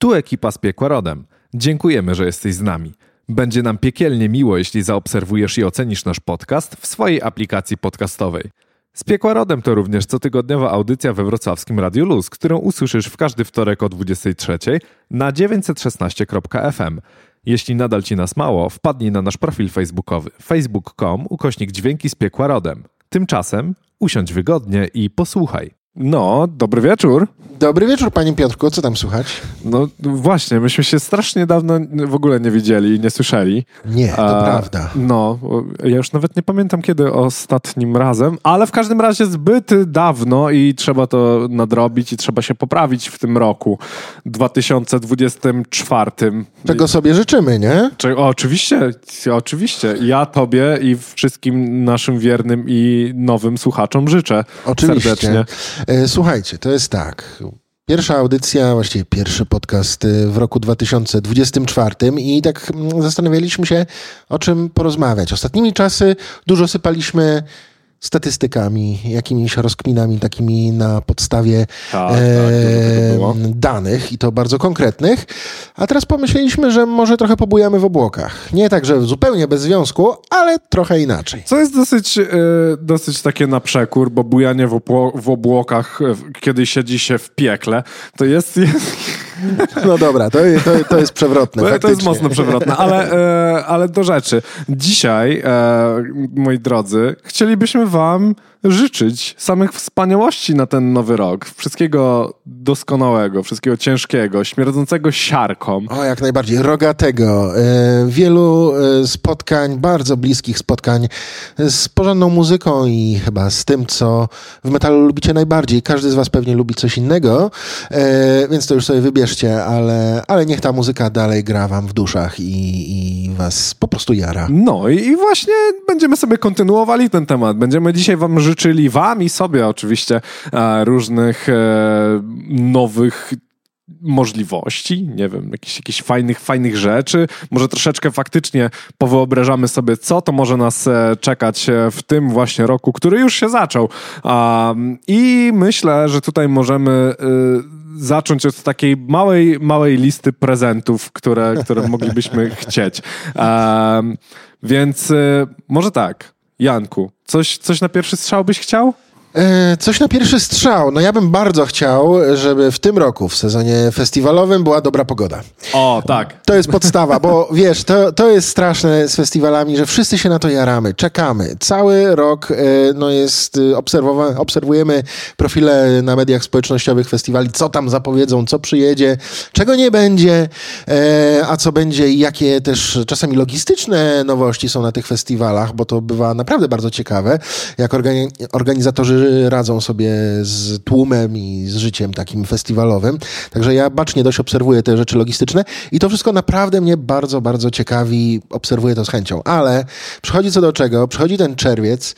Tu ekipa z Piekła Rodem. Dziękujemy, że jesteś z nami. Będzie nam piekielnie miło, jeśli zaobserwujesz i ocenisz nasz podcast w swojej aplikacji podcastowej. Z Piekła Rodem to również cotygodniowa audycja we wrocławskim Radiu Luz, którą usłyszysz w każdy wtorek o 23 na 916.fm. Jeśli nadal ci nas mało, wpadnij na nasz profil facebookowy facebook.com ukośnik dźwięki z Piekła Rodem. Tymczasem usiądź wygodnie i posłuchaj. No, dobry wieczór. Dobry wieczór, panie Piotrku, co tam słychać? No właśnie, myśmy się strasznie dawno w ogóle nie widzieli i nie słyszeli. Nie, to A, prawda. No, ja już nawet nie pamiętam kiedy ostatnim razem, ale w każdym razie zbyt dawno i trzeba to nadrobić i trzeba się poprawić w tym roku 2024. Czego sobie życzymy, nie? Czy, o, oczywiście, oczywiście. Ja tobie i wszystkim naszym wiernym i nowym słuchaczom życzę Oczywiście. serdecznie. E, Słuchajcie, to jest tak. Pierwsza audycja, właściwie pierwszy podcast e, w roku 2024 i tak mm, zastanawialiśmy się, o czym porozmawiać. Ostatnimi czasy dużo sypaliśmy statystykami, jakimiś rozkminami takimi na podstawie Tak, tak, tego było. danych i to bardzo konkretnych. A teraz pomyśleliśmy, że może trochę pobujamy w obłokach. Nie tak, że zupełnie bez związku, ale trochę inaczej. Co jest dosyć, e, dosyć takie na przekór, bo bujanie w, obło- w obłokach, e, kiedy siedzi się w piekle, to jest, jest, No dobra, to, to, to jest przewrotne. to jest faktycznie. mocno przewrotne, ale, e, ale do rzeczy. Dzisiaj, e, moi drodzy, chcielibyśmy wam życzyć samych wspaniałości na ten nowy rok. Wszystkiego doskonałego, wszystkiego ciężkiego, śmierdzącego siarką. O, jak najbardziej. Rogatego. E, wielu e, spotkań, bardzo bliskich spotkań z porządną muzyką i chyba z tym, co w metalu lubicie najbardziej. Każdy z was pewnie lubi coś innego, e, więc to już sobie wybierzcie, ale, ale niech ta muzyka dalej gra wam w duszach i, i was po prostu jara. No i, i właśnie będziemy sobie kontynuowali ten temat. Będziemy dzisiaj wam życzyli, wam i sobie oczywiście, e, różnych e, nowych możliwości, nie wiem, jakichś, jakichś fajnych, fajnych rzeczy. Może troszeczkę faktycznie powyobrażamy sobie, co to może nas e, czekać w tym właśnie roku, który już się zaczął. Um, I myślę, że tutaj możemy zacząć od takiej małej, małej listy prezentów, które, które moglibyśmy chcieć. Um, więc może tak, Janku, coś, coś na pierwszy strzał byś chciał? E, Coś na pierwszy strzał. No ja bym bardzo chciał, żeby w tym roku, w sezonie festiwalowym, była dobra pogoda. O, tak. To jest podstawa, bo wiesz, to, to jest straszne z festiwalami, że wszyscy się na to jaramy, czekamy. Cały rok e, no jest obserwowa- obserwujemy profile na mediach społecznościowych festiwali, co tam zapowiedzą, co przyjedzie, czego nie będzie, e, a co będzie i jakie też czasami logistyczne nowości są na tych festiwalach, bo to bywa naprawdę bardzo ciekawe, jak organi- radzą sobie z tłumem i z życiem takim festiwalowym. Także ja bacznie dość obserwuję te rzeczy logistyczne i to wszystko naprawdę mnie bardzo, bardzo ciekawi. Obserwuję to z chęcią. Ale przychodzi co do czego, przychodzi ten czerwiec,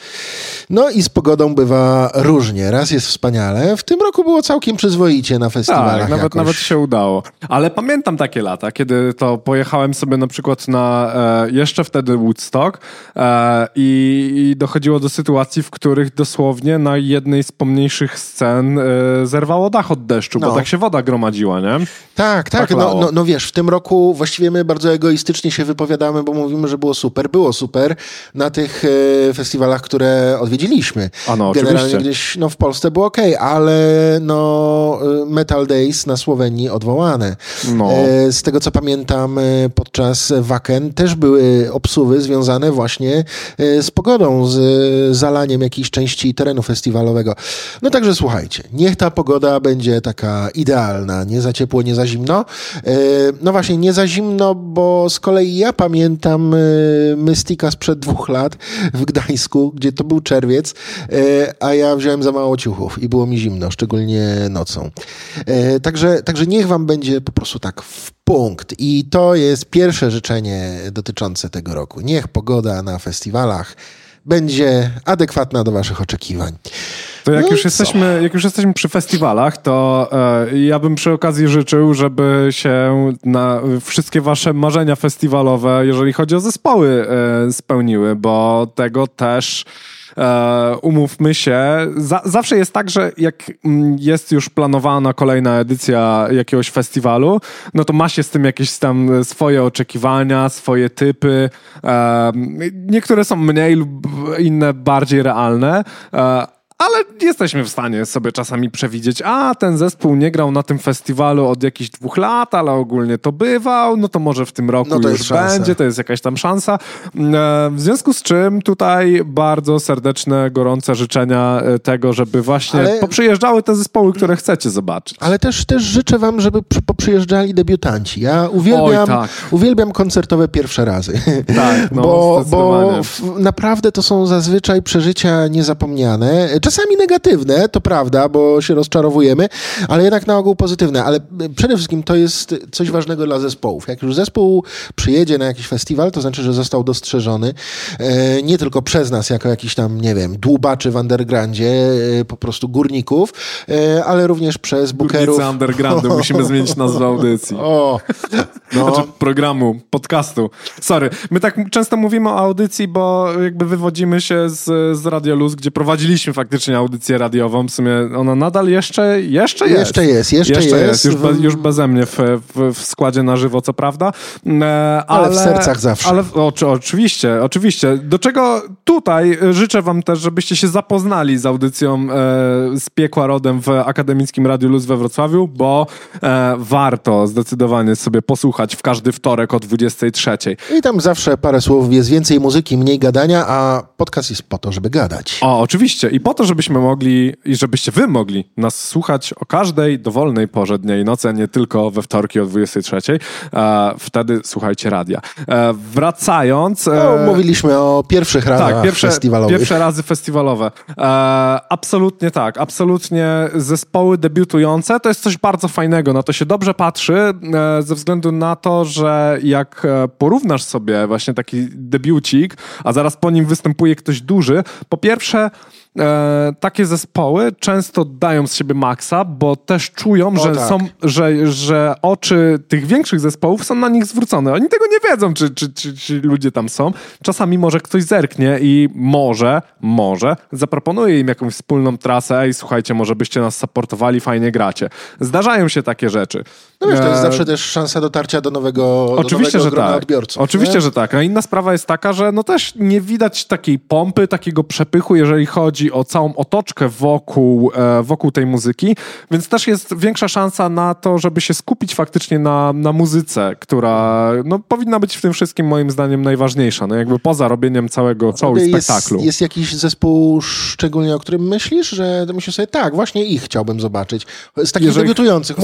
no i z pogodą bywa różnie. Raz jest wspaniale. W tym roku było całkiem przyzwoicie na festiwalach Tak, nawet, jakoś. nawet się udało. Ale pamiętam takie lata, kiedy to pojechałem sobie na przykład na e, jeszcze wtedy Woodstock e, i, i dochodziło do sytuacji, w których dosłownie na jednej z pomniejszych scen e, zerwało dach od deszczu, bo No. tak się woda gromadziła, nie? Tak, tak. Tak no, no, no wiesz, w tym roku właściwie my bardzo egoistycznie się wypowiadamy, bo mówimy, że było super. Było super na tych e, festiwalach, które odwiedziliśmy. A no, Generalnie oczywiście. gdzieś no, w Polsce było ok, ale no, e, Metal Days na Słowenii odwołane. No. E, z tego co pamiętam, podczas Waken też były obsuwy związane właśnie z pogodą, z zalaniem jakiejś części terenu festiwalowego. No także słuchajcie, niech ta pogoda będzie taka idealna, nie za ciepło, nie za zimno. E, No właśnie, nie za zimno, bo z kolei ja pamiętam e, Mystika sprzed dwóch lat w Gdańsku, gdzie to był czerwiec, e, a ja wziąłem za mało ciuchów i było mi zimno, szczególnie nocą. Także, także niech wam będzie po prostu tak w punkt. I to jest pierwsze życzenie dotyczące tego roku. Niech pogoda na festiwalach będzie adekwatna do waszych oczekiwań. To jak, No już co? jesteśmy, jak już jesteśmy przy festiwalach, to e, ja bym przy okazji życzył, żeby się na wszystkie wasze marzenia festiwalowe, jeżeli chodzi o zespoły, e, spełniły, bo tego też umówmy się, za, zawsze jest tak, że jak mm, jest już planowana kolejna edycja jakiegoś festiwalu, no to ma się z tym jakieś tam swoje oczekiwania, swoje typy. E, niektóre są mniej lub inne bardziej realne. Ale jesteśmy w stanie sobie czasami przewidzieć, a ten zespół nie grał na tym festiwalu od jakichś dwóch lat, ale ogólnie to bywał, no to może w tym roku no już będzie, to jest jakaś tam szansa. E, w związku z czym tutaj bardzo serdeczne, gorące życzenia e, tego, żeby właśnie ale... poprzyjeżdżały te zespoły, które chcecie zobaczyć. Ale też, też życzę wam, żeby poprzyjeżdżali debiutanci. Ja uwielbiam, Oj, tak. uwielbiam koncertowe pierwsze razy. Tak, no, bo, bo naprawdę to są zazwyczaj przeżycia niezapomniane czasami negatywne, to prawda, bo się rozczarowujemy, ale jednak na ogół pozytywne. Ale przede wszystkim to jest coś ważnego dla zespołów. Jak już zespół przyjedzie na jakiś festiwal, to znaczy, że został dostrzeżony e, nie tylko przez nas, jako jakiś tam, nie wiem, dłubaczy w undergroundzie, e, po prostu górników, e, ale również przez bookerów. Górnicy undergroundu, musimy zmienić nazwę audycji. O, no. Znaczy programu, podcastu. Sorry, my tak często mówimy o audycji, bo jakby wywodzimy się z, z Radio Luz, gdzie prowadziliśmy faktycznie faktycznie audycję radiową. W sumie ona nadal jeszcze, jeszcze jest. Jeszcze jest, jeszcze, jeszcze jest. jest. Już, be, już beze mnie w, w, w, składzie na żywo, co prawda. Ale, ale w sercach zawsze. Ale o, oczywiście, oczywiście. Do czego tutaj życzę wam też, żebyście się zapoznali z audycją e, z Piekła Rodem w Akademickim Radiu Luz we Wrocławiu, bo e, warto zdecydowanie sobie posłuchać w każdy wtorek o 23. I tam zawsze parę słów, jest więcej muzyki, mniej gadania, a podcast jest po to, żeby gadać. O, oczywiście. I po to, żebyśmy mogli i żebyście wy mogli nas słuchać o każdej dowolnej porze dnia i nocy, a nie tylko we wtorki o 23. E, wtedy słuchajcie radia. E, wracając... E, no, mówiliśmy o pierwszych razach tak, pierwsze, festiwalowych. pierwsze razy festiwalowe. E, absolutnie tak. Absolutnie zespoły debiutujące to jest coś bardzo fajnego. Na to się dobrze patrzy e, ze względu na to, że jak e, porównasz sobie właśnie taki debiucik, a zaraz po nim występuje ktoś duży, po pierwsze e, takie zespoły często dają z siebie maksa, bo też czują, że, tak. są, że, że oczy tych większych zespołów są na nich zwrócone. Oni tego nie wiedzą, czy, czy, czy, czy ludzie tam są. Czasami może ktoś zerknie i może, może zaproponuje im jakąś wspólną trasę. Ej, słuchajcie, może byście nas supportowali, fajnie gracie. Zdarzają się takie rzeczy. No wiesz, to jest e... zawsze też szansa dotarcia do nowego, Oczywiście, do nowego że tak. odbiorców. Oczywiście, nie? że tak. A inna sprawa jest taka, że no też nie widać takiej pompy, takiego przepychu, jeżeli chodzi chodzi o całą otoczkę wokół, e, wokół tej muzyki, więc też jest większa szansa na to, żeby się skupić faktycznie na, na muzyce, która no, powinna być w tym wszystkim moim zdaniem najważniejsza, no jakby poza robieniem całego show i spektaklu. Jest, jest jakiś zespół szczególnie, o którym myślisz, że myślisz sobie, tak, właśnie ich chciałbym zobaczyć. Z takich Jeżeli... debiutujących.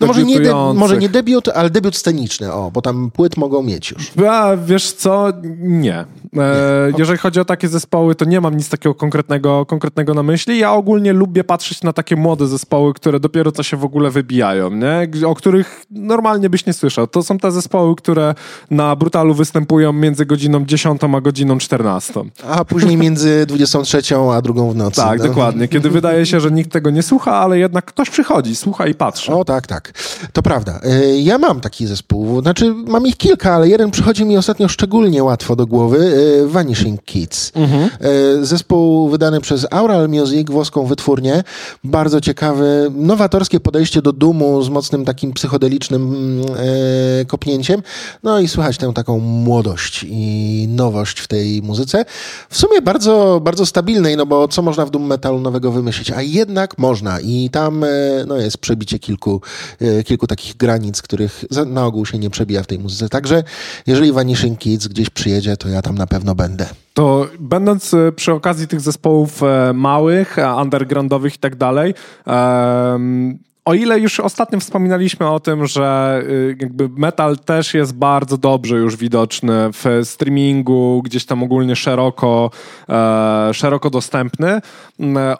No może nie, de, może nie debiut, ale debiut sceniczny, o, bo tam płyt mogą mieć już. A, wiesz co? Nie. E, jeżeli chodzi o takie zespoły, to nie mam nic takiego konkretnego konkretnego na myśli. Ja ogólnie lubię patrzeć na takie młode zespoły, które dopiero co się w ogóle wybijają, nie? o których normalnie byś nie słyszał. To są te zespoły, które na Brutalu występują między godziną 10 a godziną 14. A później między 23 a drugą w nocy. Tak, no. dokładnie. Kiedy wydaje się, że nikt tego nie słucha, ale jednak ktoś przychodzi, słucha i patrzy. O tak, tak. To prawda. E, ja mam taki zespół. Znaczy, mam ich kilka, ale jeden przychodzi mi ostatnio szczególnie łatwo do głowy. E, Vanishing Kids. Mhm. E, zespół wydany przez Aural Music, włoską wytwórnię. Bardzo ciekawe, nowatorskie podejście do dumu z mocnym takim psychodelicznym mm, e, kopnięciem. No i słychać tę taką młodość i nowość w tej muzyce. W sumie bardzo, bardzo stabilnej, no bo co można w doom metalu nowego wymyślić? A jednak można i tam e, no jest przebicie kilku, e, kilku takich granic, których na ogół się nie przebija w tej muzyce. Także jeżeli Vanishing Kids gdzieś przyjedzie, to ja tam na pewno będę. To będąc e, przy okazji tych zespołów e, małych, e, undergroundowych i tak dalej, o ile już ostatnio wspominaliśmy o tym, że jakby metal też jest bardzo dobrze już widoczny w streamingu, gdzieś tam ogólnie szeroko, szeroko dostępny,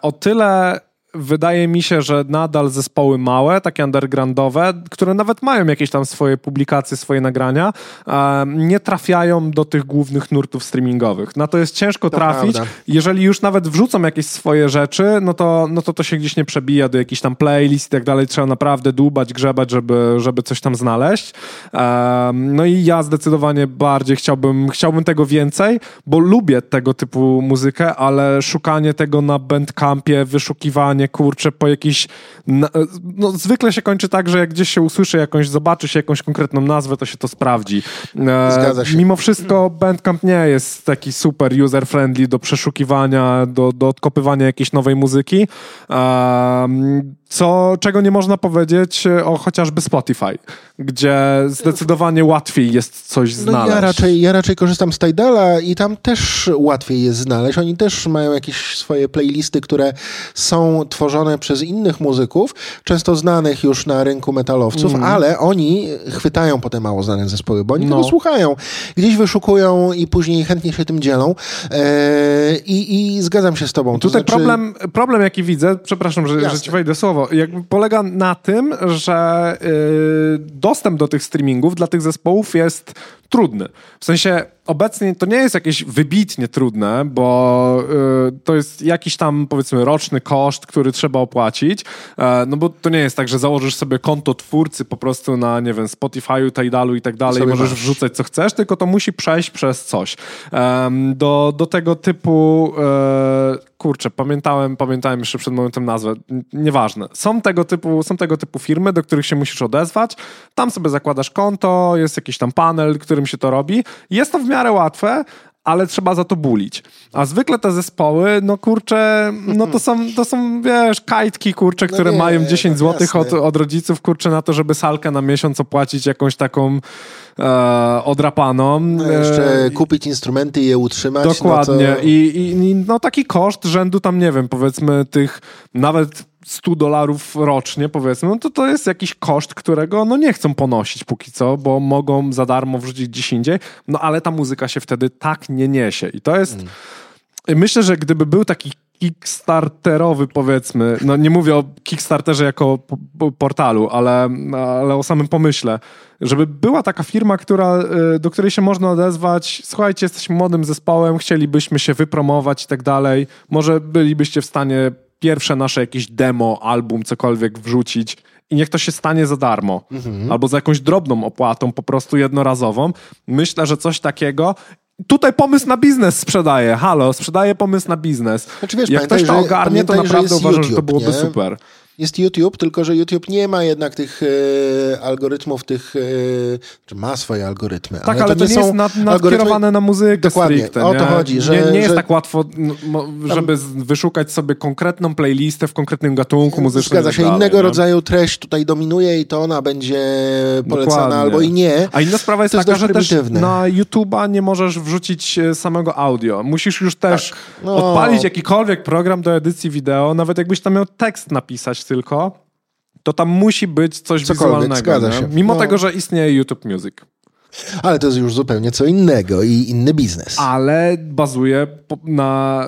o tyle wydaje mi się, że nadal zespoły małe, takie undergroundowe, które nawet mają jakieś tam swoje publikacje, swoje nagrania, e, nie trafiają do tych głównych nurtów streamingowych. Na to jest ciężko To trafić. prawda. Jeżeli już nawet wrzucą jakieś swoje rzeczy, no to, no to to się gdzieś nie przebija do jakichś tam playlist i tak dalej. Trzeba naprawdę dłubać, grzebać, żeby, żeby coś tam znaleźć. Em, no i ja zdecydowanie bardziej chciałbym, chciałbym tego więcej, bo lubię tego typu muzykę, ale szukanie tego na bandcampie, wyszukiwanie, kurczę, po jakiś... No, zwykle się kończy tak, że jak gdzieś się usłyszy jakąś, zobaczy się jakąś konkretną nazwę, to się to sprawdzi. E, Zgadza się. Mimo wszystko Bandcamp nie jest taki super user-friendly do przeszukiwania, do, do odkopywania jakiejś nowej muzyki, um, co, czego nie można powiedzieć o chociażby Spotify, gdzie zdecydowanie łatwiej jest coś No znaleźć. ja raczej, ja raczej korzystam z Tidala i tam też łatwiej jest znaleźć. Oni też mają jakieś swoje playlisty, które są tworzone przez innych muzyków, często znanych już na rynku metalowców, Mhm. ale oni chwytają potem mało znane zespoły, bo oni No. tego słuchają. Gdzieś wyszukują i później chętnie się tym dzielą. Eee, i, I zgadzam się z tobą. To Tutaj znaczy, problem, problem, jaki widzę, przepraszam, że, że Jasne. ci wejdę słowo, jakby polega na tym, że y, dostęp do tych streamingów dla tych zespołów jest trudny. W sensie obecnie to nie jest jakieś wybitnie trudne, bo y, to jest jakiś tam powiedzmy roczny koszt, który trzeba opłacić, e, no bo to nie jest tak, że założysz sobie konto twórcy po prostu na, nie wiem, Spotify'u, Tidalu i tak dalej, Sobie możesz masz. wrzucać co chcesz, tylko to musi przejść przez coś. Do, do tego typu e, kurczę, pamiętałem, pamiętałem jeszcze przed momentem nazwę, nieważne. Są tego typu, są tego typu firmy, do których się musisz odezwać, tam sobie zakładasz konto, jest jakiś tam panel, którym się to robi. Jest to w miarę łatwe, ale trzeba za to bulić. A zwykle te zespoły, no kurczę, no to są, to są wiesz, kajtki, kurczę, które nie, mają 10 no zł od, od rodziców, kurczę, na to, żeby salkę na miesiąc opłacić jakąś taką e, odrapaną. No, jeszcze E, kupić instrumenty i je utrzymać. Dokładnie. No to... I, i, no taki koszt rzędu tam, nie wiem, powiedzmy tych nawet 100 dolarów rocznie, powiedzmy, no to to jest jakiś koszt, którego no nie chcą ponosić póki co, bo mogą za darmo wrzucić gdzieś indziej, no ale ta muzyka się wtedy tak nie niesie. I to jest... Myślę, że gdyby był taki kickstarterowy, powiedzmy, no nie mówię o Kickstarterze jako po- po- portalu, ale, ale o samym pomyśle, żeby była taka firma, która, y, do której się można odezwać, słuchajcie, jesteśmy młodym zespołem, chcielibyśmy się wypromować i tak dalej, może bylibyście w stanie pierwsze nasze jakieś demo, album, cokolwiek wrzucić i niech to się stanie za darmo. Albo za jakąś drobną opłatą, po prostu jednorazową. Myślę, że coś takiego Tutaj pomysł na biznes sprzedaje. Halo, sprzedaje pomysł na biznes. Znaczy, wiesz, Jak ktoś to że- ogarnie, to naprawdę uważam, że to YouTube, byłoby nie? super. Jest YouTube, tylko że YouTube nie ma jednak tych e, algorytmów, tych, e, czy ma swoje algorytmy. Tak, ale to nie, są jest nad, nadkierowane na muzykę Dokładnie, stricte. o to chodzi, że- nie, nie jest że- tak łatwo, no, żeby z- wyszukać sobie konkretną playlistę w konkretnym gatunku muzycznym. Zgadza i tak się, dalej, innego nie? rodzaju treść tutaj dominuje i to ona będzie polecana Dokładnie. albo i nie. A inna sprawa jest To taka, że też na YouTube'a nie możesz wrzucić e, samego audio. Musisz już też No. odpalić jakikolwiek program do edycji wideo, nawet jakbyś tam miał tekst napisać tylko, to tam musi być coś Cokolwiek, wizualnego. Mimo No. tego, że istnieje YouTube Music. Ale to jest już zupełnie co innego i inny biznes. ale bazuje na,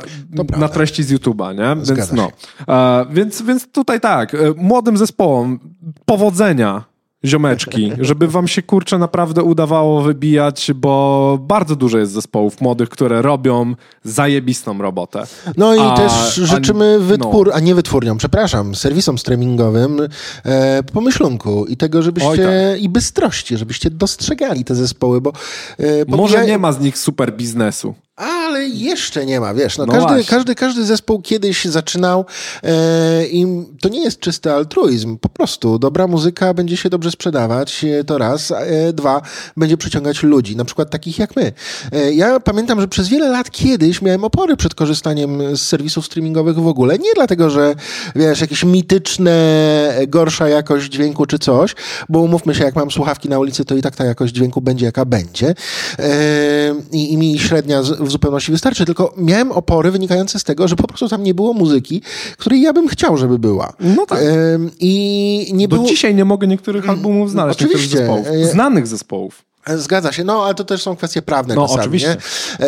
na treści z YouTube'a, nie? Więc, no. E, więc, więc tutaj tak, e, młodym zespołom powodzenia, ziomeczki, żeby wam się kurczę naprawdę udawało wybijać, bo bardzo dużo jest zespołów młodych, które robią zajebistą robotę. No i A- też a- życzymy wytwór, no. a nie wytwórniom, przepraszam, serwisom streamingowym e, pomyślunku i tego, żebyście Oj, tak. i bystrości, żebyście dostrzegali te zespoły, bo e, Może nie ma z nich super biznesu. Ale jeszcze nie ma, wiesz, no, No każdy, właśnie. każdy, każdy zespół kiedyś zaczynał e, i to nie jest czysty altruizm, po prostu dobra muzyka będzie się dobrze sprzedawać, e, to raz, e, dwa, będzie przyciągać ludzi, na przykład takich jak my. E, ja pamiętam, że przez wiele lat kiedyś miałem opory przed korzystaniem z serwisów streamingowych w ogóle, nie dlatego, że wiesz, jakieś mityczne, e, gorsza jakość dźwięku czy coś, bo umówmy się, jak mam słuchawki na ulicy, to i tak ta jakość dźwięku będzie jaka będzie e, i, i mi średnia w zupełności wystarczy, tylko miałem opory wynikające z tego, że po prostu tam nie było muzyki, której ja bym chciał, żeby była. No tak. I nie Do było... dzisiaj nie mogę niektórych albumów znaleźć, oczywiście. niektórych zespołów. E, Znanych zespołów. Zgadza się, no ale to też są kwestie prawne No, czasami. oczywiście. E,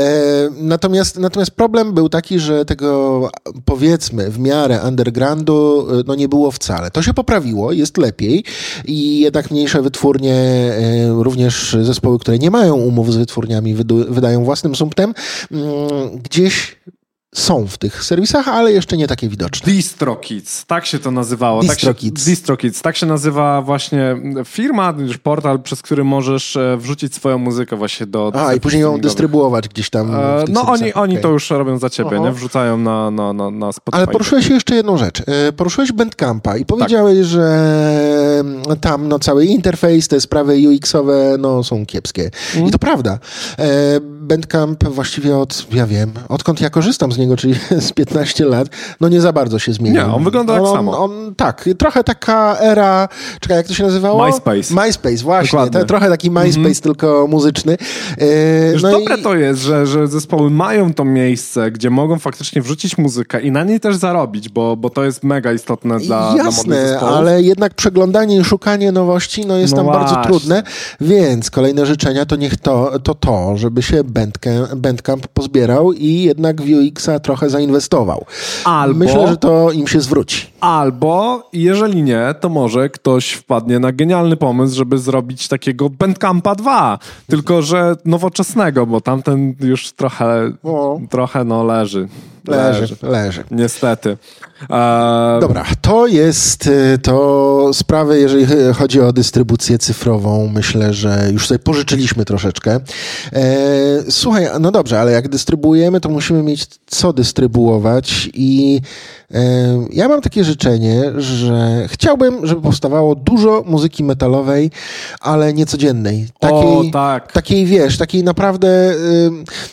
natomiast, natomiast problem był taki, że tego powiedzmy w miarę undergroundu e, no nie było wcale. To się poprawiło, jest lepiej i jednak mniejsze wytwórnie, e, również zespoły, które nie mają umów z wytwórniami, wydają własnym sumptem, mm, gdzieś są w tych serwisach, ale jeszcze nie takie widoczne. DistroKids, tak się to nazywało. DistroKids. Tak się, DistroKids, tak się nazywa właśnie firma, już portal, przez który możesz e, wrzucić swoją muzykę właśnie do... A, i później ją dystrybuować gdzieś tam. E, No oni, serwisach. oni Okej. to już robią za ciebie, Aha. nie? Wrzucają na, na, na, na Spotify. Ale poruszyłeś jeszcze jedną rzecz. E, Poruszyłeś Bandcampa i powiedziałeś, że mm, tam no, cały interfejs, te sprawy UX-owe no, są kiepskie. I to prawda. E, Bandcamp właściwie od, ja wiem, odkąd ja korzystam z niego, czyli z 15 lat, no nie za bardzo się zmienił. Nie, on wygląda tak on, samo. On, tak, trochę taka era, czekaj, jak to się nazywało? MySpace. MySpace, właśnie. Te, trochę taki MySpace, tylko muzyczny. E, Już no dobre i- to jest, że, że zespoły mają to miejsce, gdzie mogą faktycznie wrzucić muzykę i na niej też zarobić, bo, bo to jest mega istotne dla, dla Jasne, zespołów. ale jednak przeglądanie i szukanie nowości no jest No tam bardzo właśnie. trudne, więc kolejne życzenia to niech to to, to żeby się Bandcamp, Bandcamp pozbierał i jednak w Trochę zainwestował. Albo- Myślę, że to im się zwróci. Albo, jeżeli nie, to może ktoś wpadnie na genialny pomysł, żeby zrobić takiego Bandcampa 2, tylko że nowoczesnego, bo tamten już trochę, O. trochę no leży. Leży, leży. Niestety. E, Dobra, to jest y, to sprawy, jeżeli ch- chodzi o dystrybucję cyfrową. Myślę, że już sobie pożyczyliśmy troszeczkę. E, słuchaj, no dobrze, ale jak dystrybuujemy, to musimy mieć co dystrybuować i e, ja mam takie życzenie, że chciałbym, żeby powstawało dużo muzyki metalowej, ale niecodziennej. O, tak. Takiej, wiesz, takiej naprawdę... y,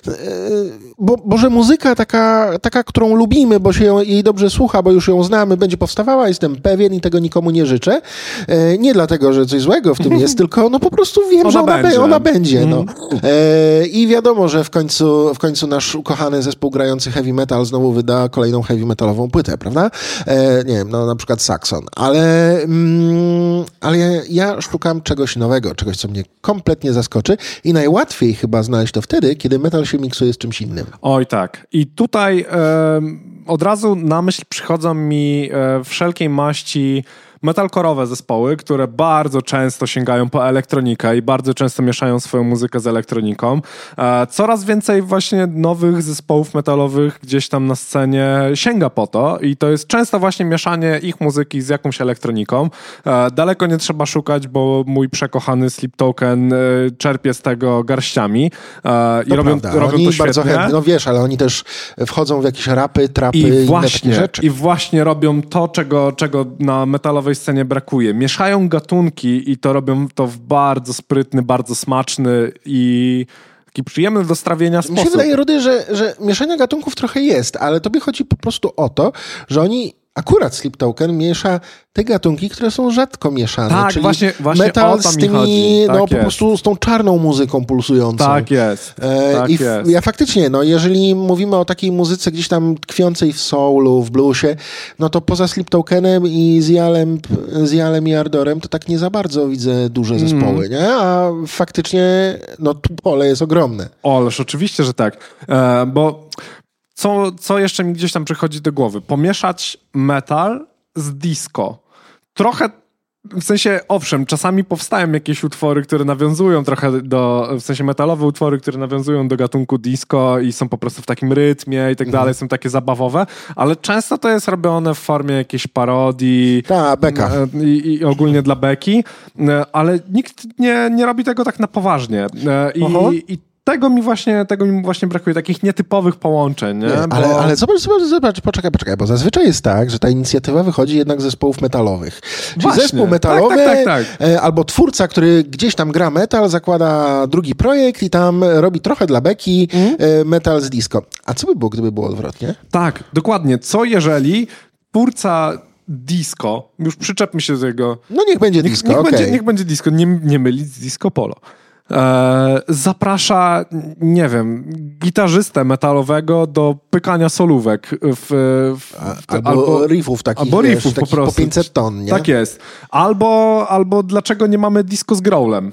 y, bo, bo że muzyka taka, taka, którą lubimy, bo się ją, jej dobrze słucha, bo już ją znamy, będzie powstawała, jestem pewien i tego nikomu nie życzę. E, nie dlatego, że coś złego w tym jest, tylko no po prostu wiem, Ona że ona będzie. Ona będzie no. e, I wiadomo, że w końcu, w końcu nasz ukochany zespół grający heavy metal znowu wyda kolejną heavy metalową płytę, prawda? E, nie wiem, no na przykład Saxon. Ale, mm, ale ja, ja szukam czegoś nowego, czegoś, co mnie kompletnie zaskoczy i najłatwiej chyba znaleźć to wtedy, kiedy metal się miksuje z czymś innym. Oj tak. I tutaj od razu na myśl przychodzą mi e, wszelkiej maści metalkorowe zespoły, które bardzo często sięgają po elektronikę i bardzo często mieszają swoją muzykę z elektroniką. E, coraz więcej właśnie nowych zespołów metalowych gdzieś tam na scenie sięga po to i to jest często właśnie mieszanie ich muzyki z jakąś elektroniką. E, daleko nie trzeba szukać, bo mój przekochany Sleep Token e, czerpie z tego garściami i To robią, prawda. robią oni to świetnie. bardzo chętnie, no wiesz, ale oni też wchodzą w jakieś rapy, trapy i, I właśnie, rzeczy. I właśnie robią to, czego, czego na metalowej scenie brakuje. Mieszają gatunki i to robią to w bardzo sprytny, bardzo smaczny i taki przyjemny do strawienia Mi się sposób. wydaje, Rudy, że, że mieszania gatunków trochę jest, ale tobie chodzi po prostu o to, że oni akurat Sleep Token miesza te gatunki, które są rzadko mieszane. Tak, czyli właśnie- właśnie metal z mi tymi, chodzi. Tak no po jest. prostu z tą czarną muzyką pulsującą. Tak jest. E, tak I w, jest. ja faktycznie, no jeżeli mówimy o takiej muzyce gdzieś tam tkwiącej w soulu, w bluesie, no to poza Sleep Tokenem i Zialem, Zialem i Ardorem, to tak nie za bardzo widzę duże Mm. zespoły, nie? A faktycznie, no tu pole jest ogromne. Oleż, oczywiście, że tak. E, bo co, co jeszcze mi gdzieś tam przychodzi do głowy? Pomieszać metal z disco. Trochę w sensie, owszem, czasami powstają jakieś utwory, które nawiązują trochę do, w sensie metalowe utwory, które nawiązują do gatunku disco i są po prostu w takim rytmie i tak dalej, są takie zabawowe, ale często to jest robione w formie jakiejś parodii. Ta, beka. E, I, I ogólnie dla beki, e, ale nikt nie, nie robi tego tak na poważnie. E. I, i tego mi właśnie, tego mi właśnie brakuje, takich nietypowych połączeń. Nie? Nie, Bo- ale, ale zobacz, zobacz, zobacz, poczekaj, poczekaj, bo zazwyczaj jest tak, że ta inicjatywa wychodzi jednak z zespołów metalowych. Czyli Właśnie. zespół metalowy Tak, tak, tak, tak. e, albo twórca, który gdzieś tam gra metal, zakłada drugi projekt i tam robi trochę dla beki Mhm. e, metal z disco. A co by było, gdyby było odwrotnie? Tak, dokładnie. Co jeżeli twórca disco, już przyczepmy się do tego, No niech będzie niech, disco, niech, okej. będzie, niech będzie disco, nie, nie mylić z disco polo. E, zaprasza, nie wiem, gitarzystę metalowego do pykania solówek w, w, A- Albo, riffów takich, albo wiesz, riffów po prostu. 500 ton, nie? Tak jest. Albo, albo dlaczego nie mamy disco z growlem?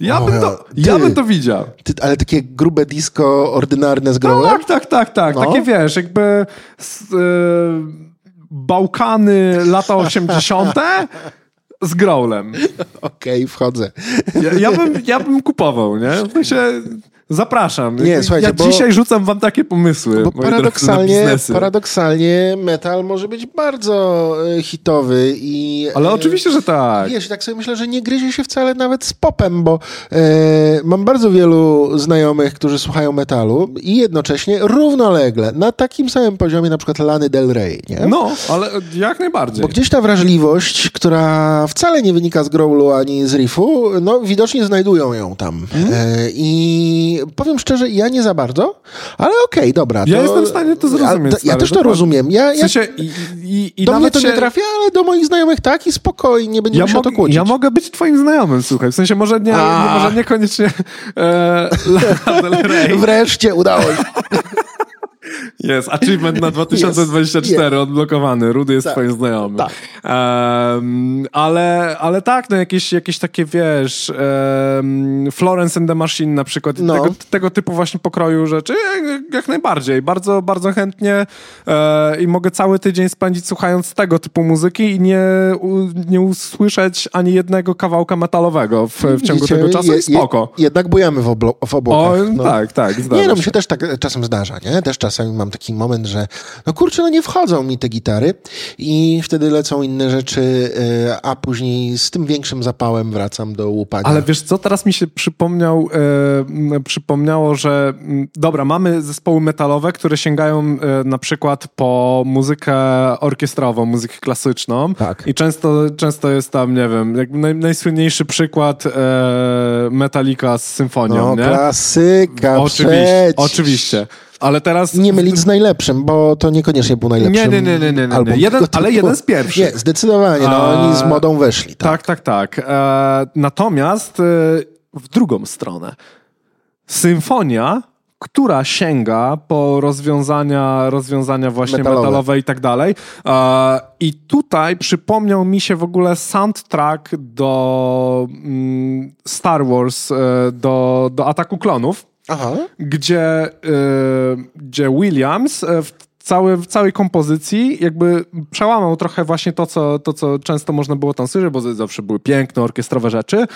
Ja, bym, to, ja ty. bym to widział. Ty, ale takie grube disco, ordynarne z growlem? Tak, tak, tak, tak. No. Takie wiesz, jakby s, y, Bałkany lata 80. z growlem. Okej, wchodzę. Ja, ja, bym, ja bym kupował, nie? W sensie zapraszam. Nie, słuchajcie, ja bo- dzisiaj rzucam wam takie pomysły. Bo drodzy, paradoksalnie, paradoksalnie metal może być bardzo e, hitowy i... Ale e, oczywiście, że tak. Wiesz, tak sobie myślę, że nie gryzie się wcale nawet z popem, bo e, mam bardzo wielu znajomych, którzy słuchają metalu i jednocześnie równolegle, na takim samym poziomie na przykład Lany Del Rey, nie? No, ale jak najbardziej. Bo gdzieś ta wrażliwość, która wcale nie wynika z growlu ani z riffu, no widocznie znajdują ją tam. Mhm. E, I powiem szczerze, ja nie za bardzo, ale okej, dobra. Ja to, jestem w stanie to zrozumieć, Ja, ja też to rozumiem. Ja, W ja, sensie i, i, i do mnie to się... nie trafia, ale do moich znajomych tak i spokojnie, nie będziemy Ja, się to kłócić. ja mogę być twoim znajomym, słuchaj. W sensie może, nie, A. może niekoniecznie e. Wreszcie udało się. Jest, achievement na 2024 Jest, odblokowany. Rudy jest Tak, twoim znajomym. tak. Em, ale, ale tak, no jakieś, jakieś takie, wiesz, em, Florence and the Machine na przykład, No. tego, tego typu właśnie pokroju rzeczy, jak, jak najbardziej. Bardzo, bardzo chętnie e, i mogę cały tydzień spędzić słuchając tego typu muzyki i nie, u, nie usłyszeć ani jednego kawałka metalowego w, w ciągu Widzicie, tego czasu je- i spoko. Je, jednak bujamy w, oblo, w o, obłokach. no. tak, tak, zdarza Nie, no mi się. też tak czasem zdarza, nie? Też czasami mam taki moment, że no kurczę, no nie wchodzą mi te gitary i wtedy lecą inne rzeczy, e, a później z tym większym zapałem wracam do łupania. Ale wiesz co, teraz mi się przypomniał, e, przypomniało, że dobra, mamy zespoły metalowe, które sięgają e, na przykład po muzykę orkiestrową, muzykę klasyczną. Tak. I często, często jest tam, nie wiem, naj, najsłynniejszy przykład e, Metallica z symfonią, no, nie? klasyka, przecież. oczywiście. Ale teraz... Nie mylić z najlepszym, bo to niekoniecznie był najlepszy Nie, nie, nie, nie, nie, nie. album. Jeden- ale jeden z pierwszych. Nie, zdecydowanie, no oni z modą weszli. Tak. Tak, tak, tak. E, natomiast e, w drugą stronę. Symfonia, która sięga po rozwiązania, rozwiązania właśnie Metalowe. metalowe, i tak dalej. E, I tutaj przypomniał mi się w ogóle soundtrack do mm, Star Wars, do, do Ataku Klonów Aha. gdzie, y, gdzie Williams y, w, cały, w całej kompozycji jakby przełamał trochę właśnie to co, to, co często można było tam słyszeć, bo zawsze były piękne, orkiestrowe rzeczy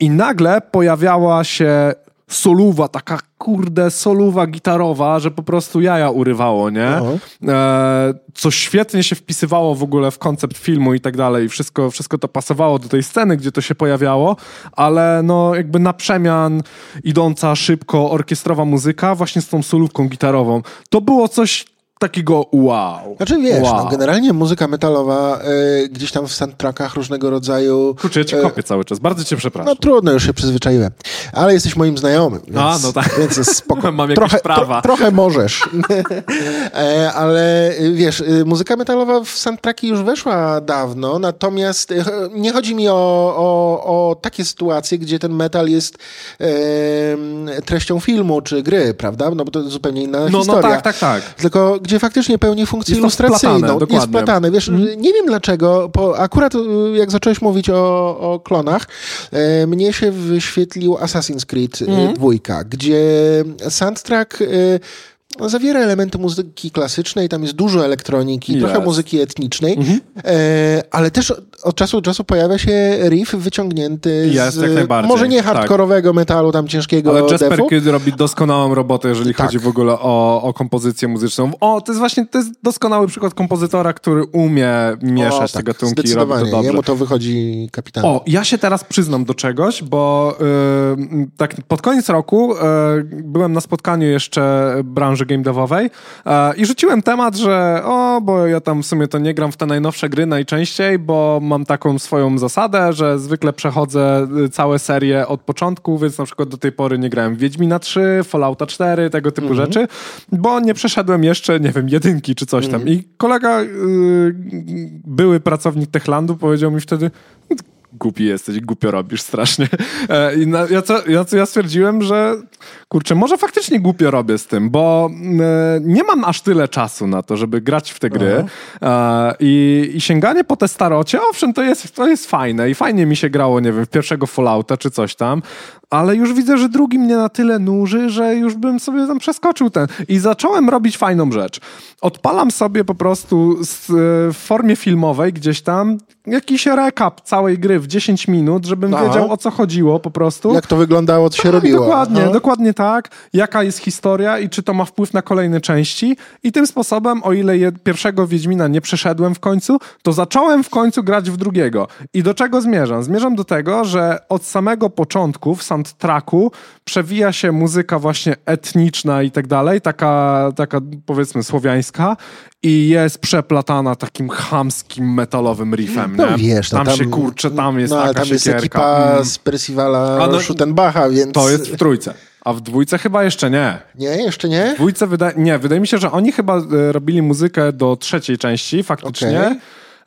i nagle pojawiała się soluwa, taka kurde soluwa gitarowa, że po prostu jaja urywało, nie? Aha. E, co świetnie się wpisywało w ogóle w koncept filmu i tak dalej. Wszystko, wszystko to pasowało do tej sceny, gdzie to się pojawiało, ale no jakby na przemian idąca szybko orkiestrowa muzyka właśnie z tą solówką gitarową. To było coś takiego wow. Znaczy wiesz, wow. no, generalnie muzyka metalowa e, gdzieś tam w soundtrackach różnego rodzaju... Kurczę, ja cię e, kopię cały czas. Bardzo cię przepraszam. No trudno, już się przyzwyzaiłem. Ale jesteś moim znajomym, więc, A, no tak. więc jest spoko. Mam trochę, prawa. trochę możesz. e, ale y, wiesz, y, muzyka metalowa w soundtracki już weszła dawno, natomiast y, nie chodzi mi o, o, o takie sytuacje, gdzie ten metal jest em, treścią filmu czy gry, prawda? No bo to zupełnie inna No, no historia. tak, tak, tak. Tylko gdzie faktycznie pełni funkcję Jest ilustracyjną. wplatane, jest wplatane. Wiesz, nie wiem dlaczego, bo akurat y, jak zacząłeś mówić o, o klonach, e, mnie się wyświetlił Assassin's Creed y, dwójka, gdzie soundtrack no, zawiera elementy muzyki klasycznej, tam jest dużo elektroniki, Jest. trochę muzyki etnicznej, Mhm. e, ale też od czasu do czasu pojawia się riff wyciągnięty Jest, z może nie tak. hardkorowego metalu, tam ciężkiego Ale Jasper defu. Kidd robi doskonałą robotę, jeżeli Tak. chodzi w ogóle o, o kompozycję muzyczną. O, to jest właśnie to jest doskonały przykład kompozytora, który umie mieszać O, te gatunki i robi to dobrze. jemu to wychodzi kapitalnie. O, ja się teraz przyznam do czegoś, bo y, tak pod koniec roku y, byłem na spotkaniu jeszcze branży game devowej y, i rzuciłem temat, że o, bo ja tam w sumie to nie gram w te najnowsze gry najczęściej, bo mam taką swoją zasadę, że zwykle przechodzę y, całe serie od początku, więc na przykład do tej pory nie grałem w Wiedźmina 3, Fallouta 4, tego typu rzeczy, bo nie przeszedłem jeszcze, nie wiem, jedynki czy coś tam. I kolega, y, były pracownik Techlandu powiedział mi wtedy, głupi jesteś, głupio robisz strasznie. E, I na, ja, co, ja, ja stwierdziłem, że kurczę, może faktycznie głupio robię z tym, bo e, nie mam aż tyle czasu na to, żeby grać w te gry e, i, i sięganie po te starocie, owszem, to jest, to jest fajne i fajnie mi się grało, nie wiem, w pierwszego Fallouta czy coś tam, ale już widzę, że drugi mnie na tyle nuży, że już bym sobie tam przeskoczył ten. I zacząłem robić fajną rzecz. Odpalam sobie po prostu z, w formie filmowej gdzieś tam jakiś recap całej gry w 10 minut, żebym Aha. wiedział o co chodziło po prostu. Jak to wyglądało, co się Tak, robiło. Dokładnie, No. dokładnie tak. Jaka jest historia i czy to ma wpływ na kolejne części. I tym sposobem, o ile je, pierwszego Wiedźmina nie przeszedłem w końcu, to zacząłem w końcu grać w drugiego. I do czego zmierzam? Zmierzam do tego, że od samego początku w soundtracku przewija się muzyka właśnie etniczna i tak dalej, taka, taka powiedzmy słowiańska i jest przeplatana takim chamskim metalowym riffem, No nie? wiesz, no tam, się kurczę, tam jest no, taka tam jest ekipa Mm. z Percivala no- Schuttenbacha, więc... To jest w trójce. A w dwójce chyba jeszcze nie. Nie, jeszcze nie? W dwójce wyda... nie, wydaje mi się, że oni chyba e, robili muzykę do trzeciej części, faktycznie. Okej.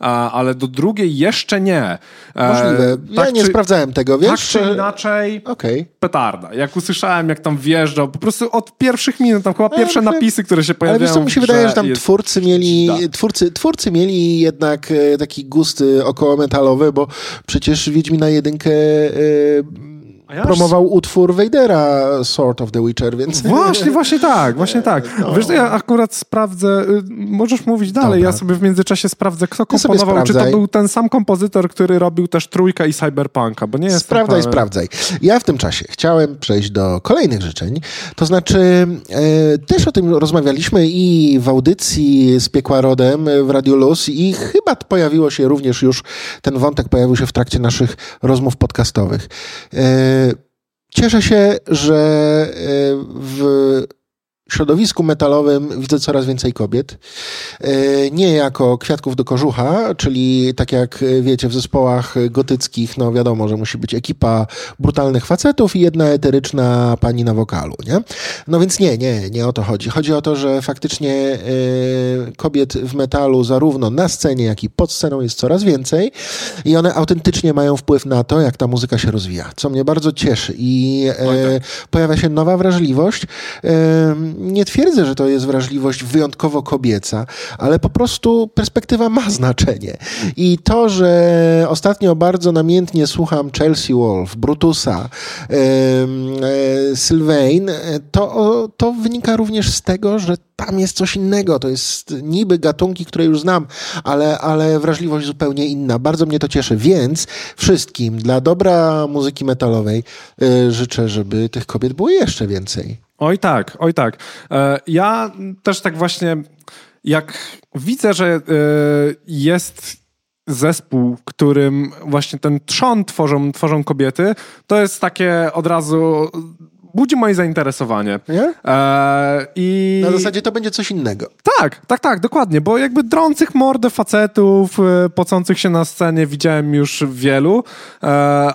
A, ale do drugiej jeszcze nie. E, Możliwe. Ja tak nie czy- sprawdzałem tego, Tak wiesz? czy że- inaczej, Okej. petarda. Jak usłyszałem, jak tam wjeżdżał, po prostu od pierwszych minut, tam chyba pierwsze Ale- napisy, które się Ale pojawiają wiesz co, mi się wydaje, że tam jest- twórcy mieli, Da. twórcy, twórcy mieli jednak e, taki gust e, około metalowy, bo przecież Wiedźmina jedynkę e, ja promował utwór Weidera, Sword of the Witcher, więc... Właśnie, właśnie tak, właśnie tak. Wiesz, to ja akurat sprawdzę, y, możesz mówić dalej, Dobra. ja sobie w międzyczasie sprawdzę, kto komponował, czy to był ten sam kompozytor, który robił też Trójkę i Cyberpunka, bo nie jest Sprawdzaj, sprawdzaj. Ja w tym czasie chciałem przejść do kolejnych życzeń. To znaczy, e, też o tym rozmawialiśmy i w audycji z Piekła Rodem e, w Radio Luz i chyba pojawiło się również już, ten wątek pojawił się w trakcie naszych rozmów podcastowych. E, cieszę się, że e, w środowisku metalowym widzę coraz więcej kobiet. E, Nie jako kwiatków do kożucha, czyli tak jak e, wiecie, w zespołach gotyckich, no wiadomo, że musi być ekipa brutalnych facetów i jedna eteryczna pani na wokalu, nie? No więc nie, nie, nie o to chodzi. Chodzi o to, że faktycznie e, kobiet w metalu zarówno na scenie, jak i pod sceną jest coraz więcej i one autentycznie mają wpływ na to, jak ta muzyka się rozwija, co mnie bardzo cieszy i Oj, pojawia się nowa wrażliwość. Nie twierdzę, że to jest wrażliwość wyjątkowo kobieca, ale po prostu perspektywa ma znaczenie. I to, że ostatnio bardzo namiętnie słucham Chelsea Wolf, Brutusa, e, Sylvain, e, to, to wynika również z tego, że tam jest coś innego. To jest niby gatunki, które już znam, ale, ale wrażliwość zupełnie inna. Bardzo mnie to cieszy. Więc wszystkim dla dobra muzyki metalowej e, życzę, żeby tych kobiet było jeszcze więcej. Oj tak, oj tak. E, Ja też tak właśnie, jak widzę, że e, jest zespół, którym właśnie ten trzon tworzą, tworzą kobiety, to jest takie od razu budzi moje zainteresowanie. Nie? E, I Na zasadzie to będzie coś innego. tak, tak, tak, dokładnie, bo jakby drących mordę facetów, e, pocących się na scenie widziałem już wielu, e,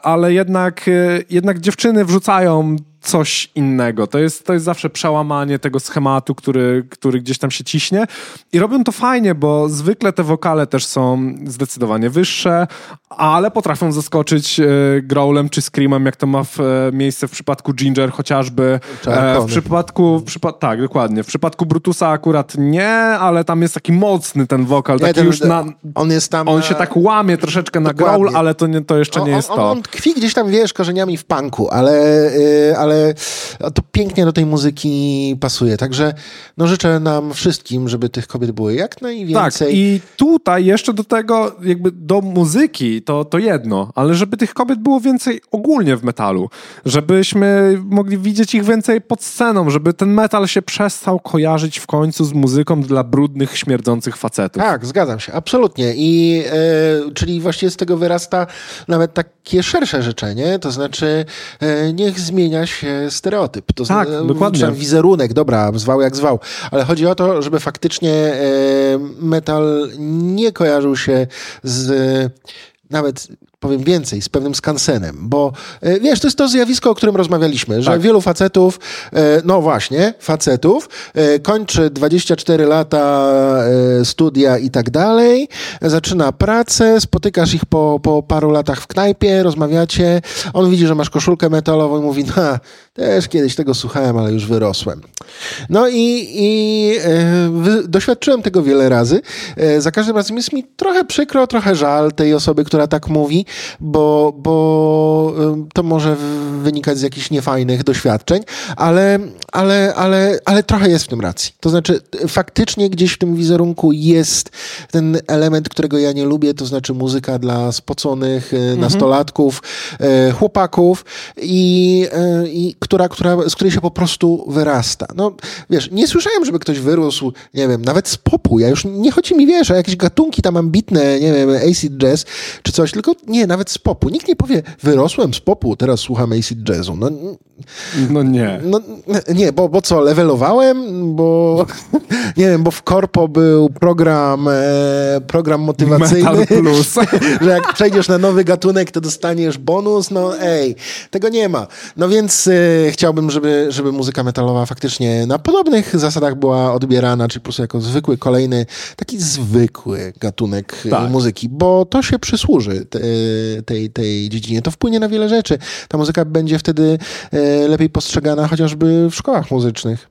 ale jednak, e, jednak dziewczyny wrzucają coś innego. To jest, to jest zawsze przełamanie tego schematu, który, który gdzieś tam się ciśnie i robią to fajnie, bo zwykle te wokale też są zdecydowanie wyższe, ale potrafią zaskoczyć e, growlem czy screamem, jak to ma w, e, miejsce w przypadku Ginger chociażby. E, w przypadku, w przypa- tak, dokładnie. W przypadku Brutusa akurat nie, ale tam jest taki mocny ten wokal, Nie, taki ten- już na... On jest tam. On na- się tak łamie troszeczkę na Dokładnie. growl, ale to, nie, to jeszcze nie on, jest on, to. on tkwi gdzieś tam, wiesz, korzeniami w punku, ale, y, ale to pięknie do tej muzyki pasuje. Także no, życzę nam wszystkim, żeby tych kobiet było jak Tak, najwięcej. i tutaj jeszcze do tego, jakby do muzyki to, to jedno, ale żeby tych kobiet było więcej ogólnie w metalu, żebyśmy mogli widzieć ich więcej pod sceną, żeby ten metal się przestał kojarzyć w końcu z muzyką dla brudnych, śmierdzących facetów. Tak, zgadzam się, absolutnie. I e, czyli właściwie z tego wyrasta nawet takie szersze życzenie, to znaczy e, niech zmienia się stereotyp. To Tak, zna- dokładnie. czy tam Wizerunek, dobra, zwał jak zwał, ale chodzi o to, żeby faktycznie e, metal nie kojarzył się z nawet powiem więcej, z pewnym skansenem, bo e, wiesz, to jest to zjawisko, o którym rozmawialiśmy, że Tak. wielu facetów, e, no właśnie, facetów, e, kończy 24 lata studia i tak dalej, zaczyna pracę, spotykasz ich po, po paru latach w knajpie, rozmawiacie, on widzi, że masz koszulkę metalową i mówi, no, też kiedyś tego słuchałem, ale już wyrosłem. No i, i e, doświadczyłem tego wiele razy. E, za każdym razem jest mi trochę przykro, trochę żal tej osoby, która tak mówi, bo, bo e, to może wynikać z jakichś niefajnych doświadczeń, ale, ale, ale, ale trochę jest w tym racji. To znaczy, faktycznie gdzieś w tym wizerunku jest ten element, którego ja nie lubię, to znaczy muzyka dla spoconych e, nastolatków, e, chłopaków i, i która, która, z której się po prostu wyrasta. No, wiesz, nie słyszałem, żeby ktoś wyrósł, nie wiem, nawet z popu. Ja już nie chodzi mi, wiesz, o jakieś gatunki tam ambitne, nie wiem, acid jazz czy coś, tylko nie, nawet z popu. Nikt nie powie, wyrosłem z popu, teraz słucham acid jazzu. No, No nie. no nie, bo, bo co, levelowałem, bo nie wiem, bo w Korpo był program, e, program motywacyjny, Metal Plus. że jak przejdziesz na nowy gatunek, to dostaniesz bonus, no ej, tego nie ma. No więc e, chciałbym, żeby, żeby muzyka metalowa faktycznie na podobnych zasadach była odbierana, czyli po prostu jako zwykły, kolejny, taki zwykły gatunek e, Tak. muzyki, bo to się przysłuży te, tej, tej dziedzinie. To wpłynie na wiele rzeczy. Ta muzyka będzie wtedy e, lepiej postrzegana chociażby w szkołach muzycznych.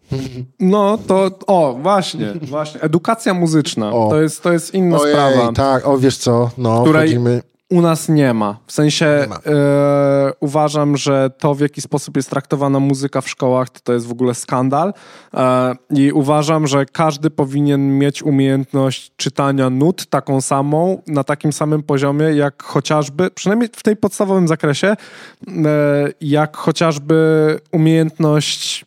No to, o, właśnie, właśnie. Edukacja muzyczna. O. To jest, to jest inna Ojej, sprawa. tak, o wiesz co, no, Której- wchodzimy... U nas nie ma. W sensie ma. e, uważam, że to w jaki sposób jest traktowana muzyka w szkołach, to, to jest w ogóle skandal. E, I uważam, że każdy powinien mieć umiejętność czytania nut taką samą, na takim samym poziomie, jak chociażby, przynajmniej w tej podstawowym zakresie, e, jak chociażby umiejętność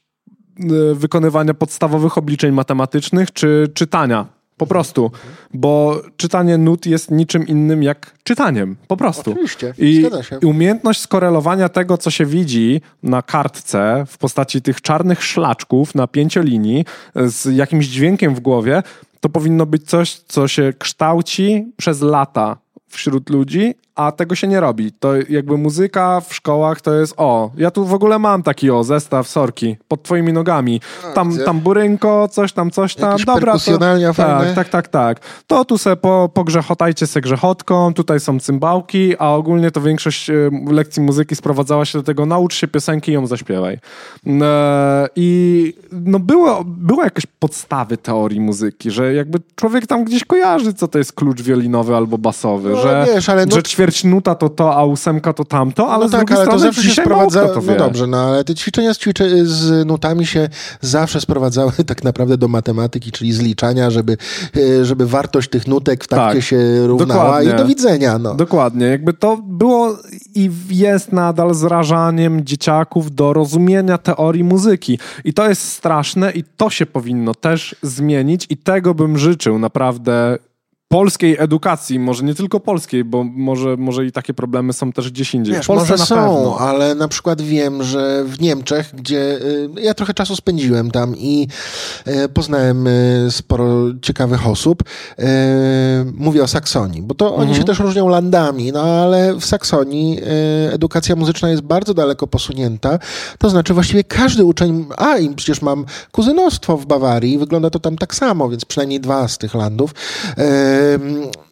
wykonywania podstawowych obliczeń matematycznych czy czytania. Po prostu, bo czytanie nut jest niczym innym jak czytaniem. Po prostu. Oczywiście, I. I umiejętność skorelowania tego, co się widzi na kartce w postaci tych czarnych szlaczków na pięciolinii z jakimś dźwiękiem w głowie, to powinno być coś, co się kształci przez lata wśród ludzi, a tego się nie robi. To jakby muzyka w szkołach to jest o, ja tu w ogóle mam taki o, zestaw sorki pod twoimi nogami. Tam, burynko, coś tam, coś tam. Jakieś Dobra, to, fajne. tak, tak, tak, tak. To tu se po, pogrzechotajcie se grzechotką, tutaj są cymbałki, a ogólnie to większość e, lekcji muzyki sprowadzała się do tego, naucz się piosenki i ją zaśpiewaj. E, I no było, było jakieś podstawy teorii muzyki, że jakby człowiek tam gdzieś kojarzy, co to jest klucz wiolinowy albo basowy, No, że, wiesz, ale że nut- ćwierć nuta to to, a ósemka to tamto, ale no z tak, drugiej ale to strony zawsze się sprowadza. to No wie. dobrze, no ale te ćwiczenia z, z nutami się zawsze sprowadzały tak naprawdę do matematyki, czyli zliczania, żeby, e, żeby wartość tych nutek w takcie Tak, się równała dokładnie. i do widzenia. No. Dokładnie, jakby to było i jest nadal zrażaniem dzieciaków do rozumienia teorii muzyki. I to jest straszne i to się powinno też zmienić i tego bym życzył naprawdę polskiej edukacji, może nie tylko polskiej, bo może, może i takie problemy są też gdzieś indziej. Wiesz, w Polsce może są, pewno. ale na przykład wiem, że w Niemczech, gdzie y, ja trochę czasu spędziłem tam i y, poznałem y, sporo ciekawych osób, mówię o Saksonii, bo to Mhm. oni się też różnią landami, no ale w Saksonii edukacja muzyczna jest bardzo daleko posunięta, to znaczy właściwie każdy uczeń, a i przecież mam kuzynostwo w Bawarii, wygląda to tam tak samo, więc przynajmniej dwa z tych landów.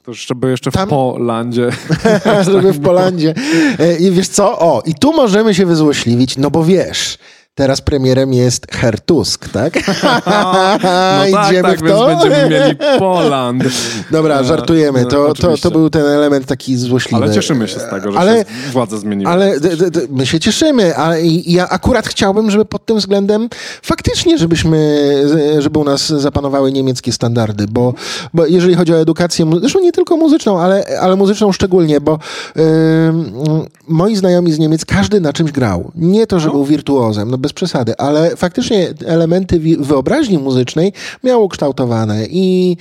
To jeszcze by jeszcze Tam- w Polandzie. żeby w Polandzie. E, I wiesz co? O, i tu możemy się wyzłośliwić, no bo wiesz, teraz premierem jest Herr Tusk, tak? No tak, Idziemy tak, w więc to? będziemy mieli Poland. Dobra, E, żartujemy. no, To, to, to był ten element taki złośliwy. Ale cieszymy się z tego, że Ale- się władza zmieniła. Ale my się cieszymy, a ja akurat chciałbym, żeby pod tym względem faktycznie, żebyśmy, żeby u nas zapanowały niemieckie standardy, bo, bo jeżeli chodzi o edukację, zresztą nie tylko muzyczną, ale, ale muzyczną szczególnie, bo ym, moi znajomi z Niemiec, każdy na czymś grał. Nie to, że był wirtuozem. No bez przesady, ale faktycznie elementy wyobraźni muzycznej miał ukształtowane i,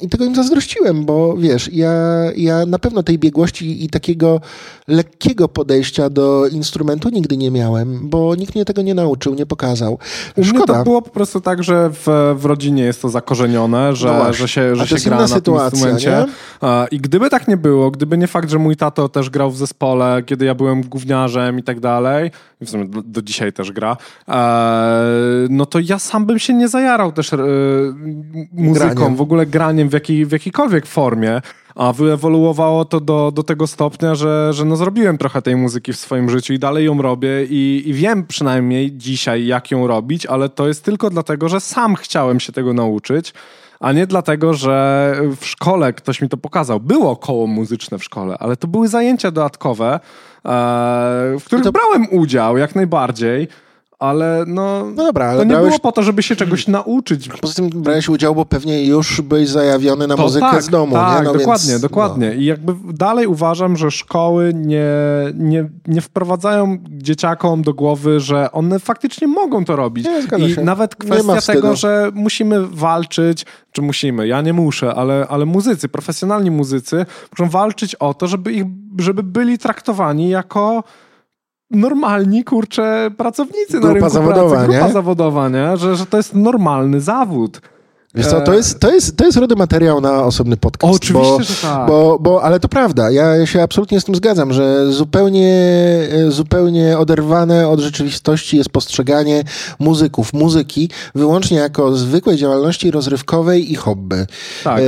i tego im zazdrościłem, bo wiesz, ja, ja na pewno tej biegłości i takiego lekkiego podejścia do instrumentu nigdy nie miałem, bo nikt mnie tego nie nauczył, nie pokazał. Szkoda. to było po prostu tak, że w, w rodzinie jest to zakorzenione, że, no że się, że się gra na sytuacja, tym instrumencie. Nie? I gdyby tak nie było, gdyby nie fakt, że mój tato też grał w zespole, kiedy ja byłem gówniarzem i tak dalej, w sumie do, dzisiaj też gra, e, no to ja sam bym się nie zajarał też e, muzyką, graniem. w ogóle graniem w, jakiej, w jakiejkolwiek formie. A wyewoluowało to do, do tego stopnia, że, że no zrobiłem trochę tej muzyki w swoim życiu i dalej ją robię i, i wiem przynajmniej dzisiaj, jak ją robić, ale to jest tylko dlatego, że sam chciałem się tego nauczyć a nie dlatego, że w szkole ktoś mi to pokazał. Było koło muzyczne w szkole, ale to były zajęcia dodatkowe, e, w których to... brałem udział jak najbardziej ale no, no dobra, ale to nie brałeś... było po to, żeby się czegoś nauczyć. Poza tym brałeś udział, bo pewnie już byłeś zajawiony na to muzykę tak, z domu. Tak, nie? No dokładnie, więc, dokładnie. No. I jakby dalej uważam, że szkoły nie, nie, nie wprowadzają dzieciakom do głowy, że one faktycznie mogą to robić. Nie, I nawet kwestia tego, że musimy walczyć, czy musimy, ja nie muszę, ale, ale muzycy, profesjonalni muzycy muszą walczyć o to, żeby, ich, żeby byli traktowani jako normalni, kurcze, pracownicy grupa na rynku zawodowa, pracy, grupa nie? zawodowa, nie? Że, że to jest normalny zawód. Wiesz co, to jest, to jest, to jest rody materiał na osobny podcast. oczywiście, bo, że tak. Bo, bo, ale to prawda, ja się absolutnie z tym zgadzam, że zupełnie, zupełnie oderwane od rzeczywistości jest postrzeganie muzyków, muzyki wyłącznie jako zwykłej działalności rozrywkowej i hobby. Tak. E,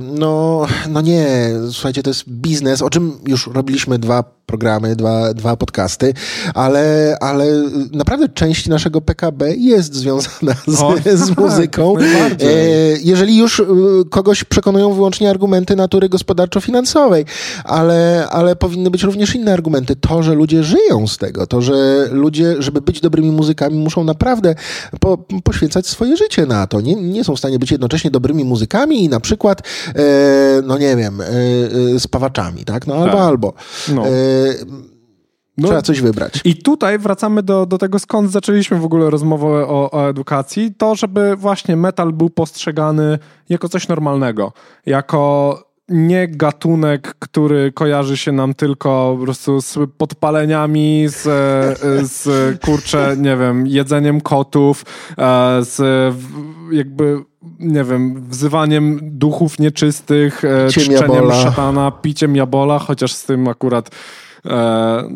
no, no nie, słuchajcie, to jest biznes, o czym już robiliśmy dwa programy, dwa, dwa podcasty, ale, ale naprawdę część naszego PKB jest związana z, o, z tak, muzyką. Tak, jeżeli już y, kogoś przekonują wyłącznie argumenty natury gospodarczo-finansowej, ale, ale powinny być również inne argumenty. To, że ludzie żyją z tego, to, że ludzie, żeby być dobrymi muzykami, muszą naprawdę po, poświęcać swoje życie na to. Nie, nie są w stanie być jednocześnie dobrymi muzykami i na przykład, e, no nie wiem, e, e, spawaczami, tak? No albo, tak. albo. No. No, Trzeba coś wybrać. I tutaj wracamy do, do tego, skąd zaczęliśmy w ogóle rozmowę o, o edukacji. To, żeby właśnie metal był postrzegany jako coś normalnego. Jako nie gatunek, który kojarzy się nam tylko po prostu z podpaleniami, z, z kurczę, nie wiem, jedzeniem kotów, e, z jakby, nie wiem, wzywaniem duchów nieczystych, e, czczeniem jabola. szatana, piciem jabola, chociaż z tym akurat E,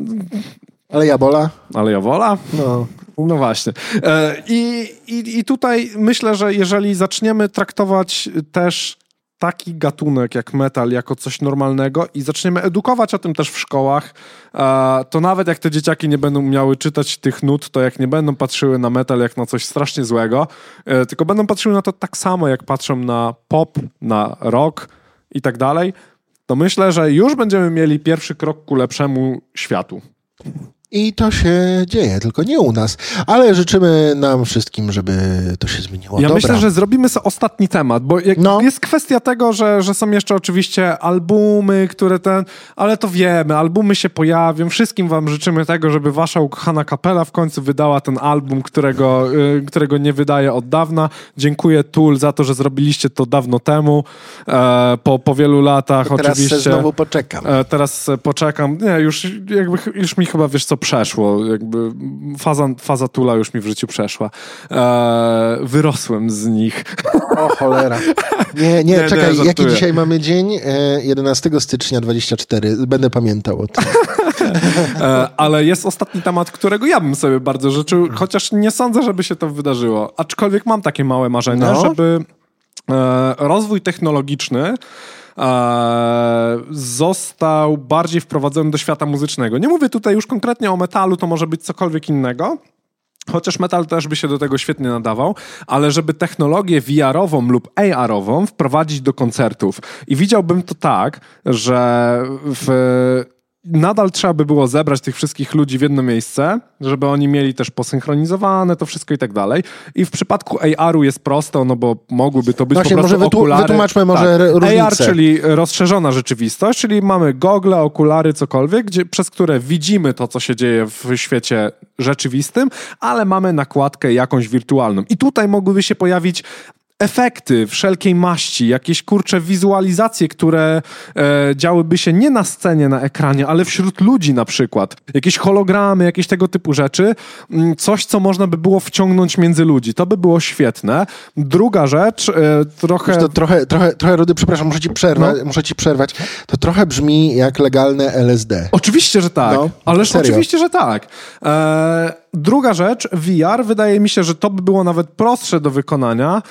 ale Jabola? Ale Jabola? No. No właśnie. E, I, i, I tutaj myślę, że jeżeli zaczniemy traktować też taki gatunek jak metal jako coś normalnego i zaczniemy edukować o tym też w szkołach, e, to nawet jak te dzieciaki nie będą miały czytać tych nut, to jak nie będą patrzyły na metal jak na coś strasznie złego, tylko będą patrzyły na to tak samo, jak patrzą na pop, na rock i tak dalej, to myślę, że już będziemy mieli pierwszy krok ku lepszemu światu. I to się dzieje, tylko nie u nas. Ale życzymy nam wszystkim, żeby to się zmieniło. Ja Dobra. myślę, że zrobimy sobie ostatni temat, bo no. jest kwestia tego, że, że są jeszcze oczywiście albumy, które ten, ale to wiemy, albumy się pojawią. Wszystkim wam życzymy tego, żeby wasza ukochana kapela w końcu wydała ten album, którego, y, którego nie wydaje od dawna. Dziękuję Tool za to, że zrobiliście to dawno temu, e, po, po wielu latach teraz oczywiście. Teraz znowu poczekam. E, teraz poczekam. Nie, już, jakby, już mi chyba, wiesz co, przeszło. Jakby faza, faza tula już mi w życiu przeszła. Eee, wyrosłem z nich. O cholera. Nie, nie, nie czekaj, nie, jaki dzisiaj mamy dzień? E, 11 stycznia 24. Będę pamiętał o tym. e, ale jest ostatni temat, którego ja bym sobie bardzo życzył, chociaż nie sądzę, żeby się to wydarzyło. Aczkolwiek mam takie małe marzenie, no. żeby e, rozwój technologiczny został bardziej wprowadzony do świata muzycznego. Nie mówię tutaj już konkretnie o metalu, to może być cokolwiek innego. Chociaż metal też by się do tego świetnie nadawał, ale żeby technologię VR-ową lub AR-ową wprowadzić do koncertów. I widziałbym to tak, że w nadal trzeba by było zebrać tych wszystkich ludzi w jedno miejsce, żeby oni mieli też posynchronizowane to wszystko i tak dalej. I w przypadku AR-u jest prosto, no bo mogłyby to być Właśnie, po prostu może wytłu- okulary. wytłumaczmy może tak. różnicę. AR, czyli rozszerzona rzeczywistość, czyli mamy gogle, okulary, cokolwiek, gdzie, przez które widzimy to, co się dzieje w świecie rzeczywistym, ale mamy nakładkę jakąś wirtualną. I tutaj mogłyby się pojawić efekty wszelkiej maści, jakieś kurcze wizualizacje, które e, działyby się nie na scenie, na ekranie, ale wśród ludzi na przykład. Jakieś hologramy, jakieś tego typu rzeczy. Mm, Coś, co można by było wciągnąć między ludzi. To by było świetne. Druga rzecz, e, trochę... To trochę, trochę, trochę Rudy, przepraszam, muszę ci, przerwać, No. muszę ci przerwać. To trochę brzmi jak legalne LSD. Oczywiście, że tak. No, Ależ serio. oczywiście, że tak. E, druga rzecz, VR, wydaje mi się, że to by było nawet prostsze do wykonania,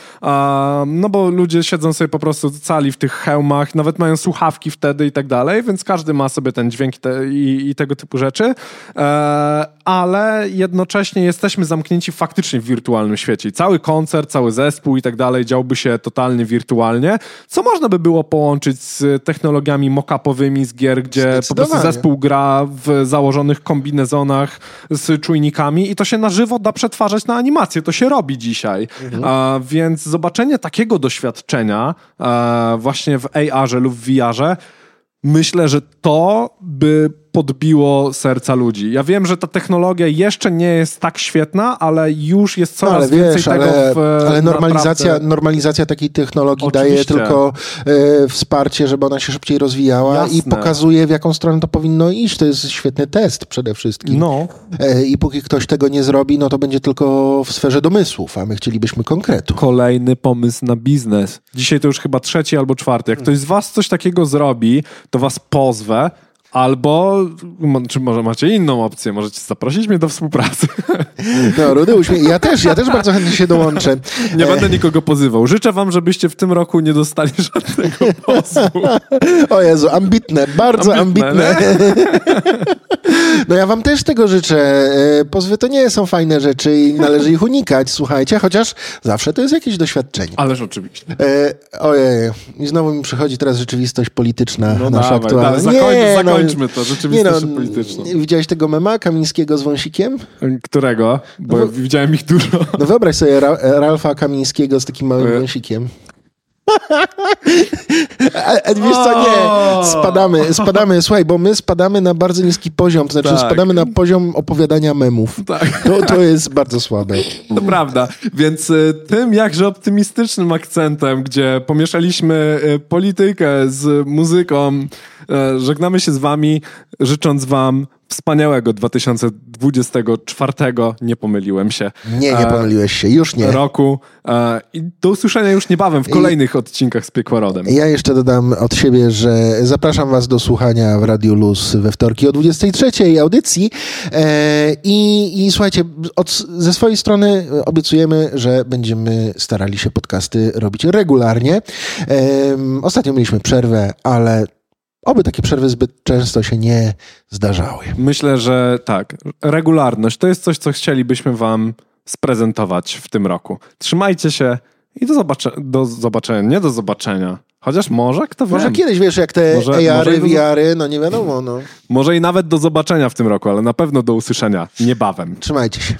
no bo ludzie siedzą sobie po prostu cali w tych hełmach, nawet mają słuchawki wtedy i tak dalej, więc każdy ma sobie ten dźwięk i, i, tego typu rzeczy, e, ale jednocześnie jesteśmy zamknięci faktycznie w wirtualnym świecie. I cały koncert, cały zespół i tak dalej działby się totalnie wirtualnie, co można by było połączyć z technologiami mock-upowymi z gier, gdzie po prostu zespół gra w założonych kombinezonach z czujnikami i to się na żywo da przetwarzać na animację. To się robi dzisiaj. A, więc zobaczenie takiego doświadczenia a, właśnie w AR-ze lub w VR-ze myślę, że to by podbiło serca ludzi. Ja wiem, że ta technologia jeszcze nie jest tak świetna, ale już jest No, coraz ale więcej wiesz, tego ale, w ale normalizacja, naprawdę- normalizacja takiej technologii daje Oczywiście. tylko e, wsparcie, żeby ona się szybciej rozwijała i Jasne. pokazuje, w jaką stronę to powinno iść. To jest świetny test przede wszystkim. No, E, I póki ktoś tego nie zrobi, no to będzie tylko w sferze domysłów, a my chcielibyśmy konkretu. kolejny pomysł na biznes. Dzisiaj to już chyba trzeci albo czwarty. Jak ktoś z was coś takiego zrobi, to was pozwę. Albo, czy może macie inną opcję, możecie zaprosić mnie do współpracy. No, Rudy uśmie... Ja też, ja też bardzo chętnie się dołączę. Nie E, będę nikogo pozywał. Życzę wam, żebyście w tym roku nie dostali żadnego pozwu. O Jezu, ambitne, bardzo ambitne. Ambitne, No ja wam też tego życzę. E, Pozwy to nie są fajne rzeczy i należy ich unikać, słuchajcie, chociaż zawsze to jest jakieś doświadczenie. Ależ oczywiście. E, ojej, i znowu mi przychodzi teraz rzeczywistość polityczna No nasza dawaj, aktualna. dawaj, zakoń, Nie, no, zakończmy to, rzeczywistość polityczną. Widziałeś tego mema Kamińskiego z wąsikiem? Którego? Bo No widziałem ich dużo. No wyobraź sobie Ra Ralfa Kamińskiego z takim małym E. wąsikiem. A, a wiesz co, nie, spadamy, spadamy, słuchaj, bo my spadamy na bardzo niski poziom, to znaczy Tak. spadamy na poziom opowiadania memów. Tak. To, to jest bardzo słabe. To prawda. Więc y, tym jakże optymistycznym akcentem, gdzie pomieszaliśmy y, politykę z muzyką, y, żegnamy się z wami, życząc wam wspaniałego 2024. Nie pomyliłem się. Nie, nie E, pomyliłeś się, już nie. Roku. E, I do usłyszenia już niebawem w kolejnych odcinkach z Piekłorodem. Ja jeszcze dodam od siebie, że zapraszam Was do słuchania w Radiu Luz we wtorki o 23 audycji. E, i, I słuchajcie, od, ze swojej strony obiecujemy, że będziemy starali się podcasty robić regularnie. Ostatnio mieliśmy przerwę, ale oby takie przerwy zbyt często się nie zdarzały. Myślę, że tak. Regularność to jest coś, co chcielibyśmy wam sprezentować w tym roku. Trzymajcie się i do, zobacze- do zobaczenia. Nie do zobaczenia. Chociaż może, kto wie. Może kiedyś, wiesz, jak te Może- AR-y, do- VR-y, no nie wiadomo, no. Może i nawet do zobaczenia w tym roku, ale na pewno do usłyszenia niebawem. Trzymajcie się.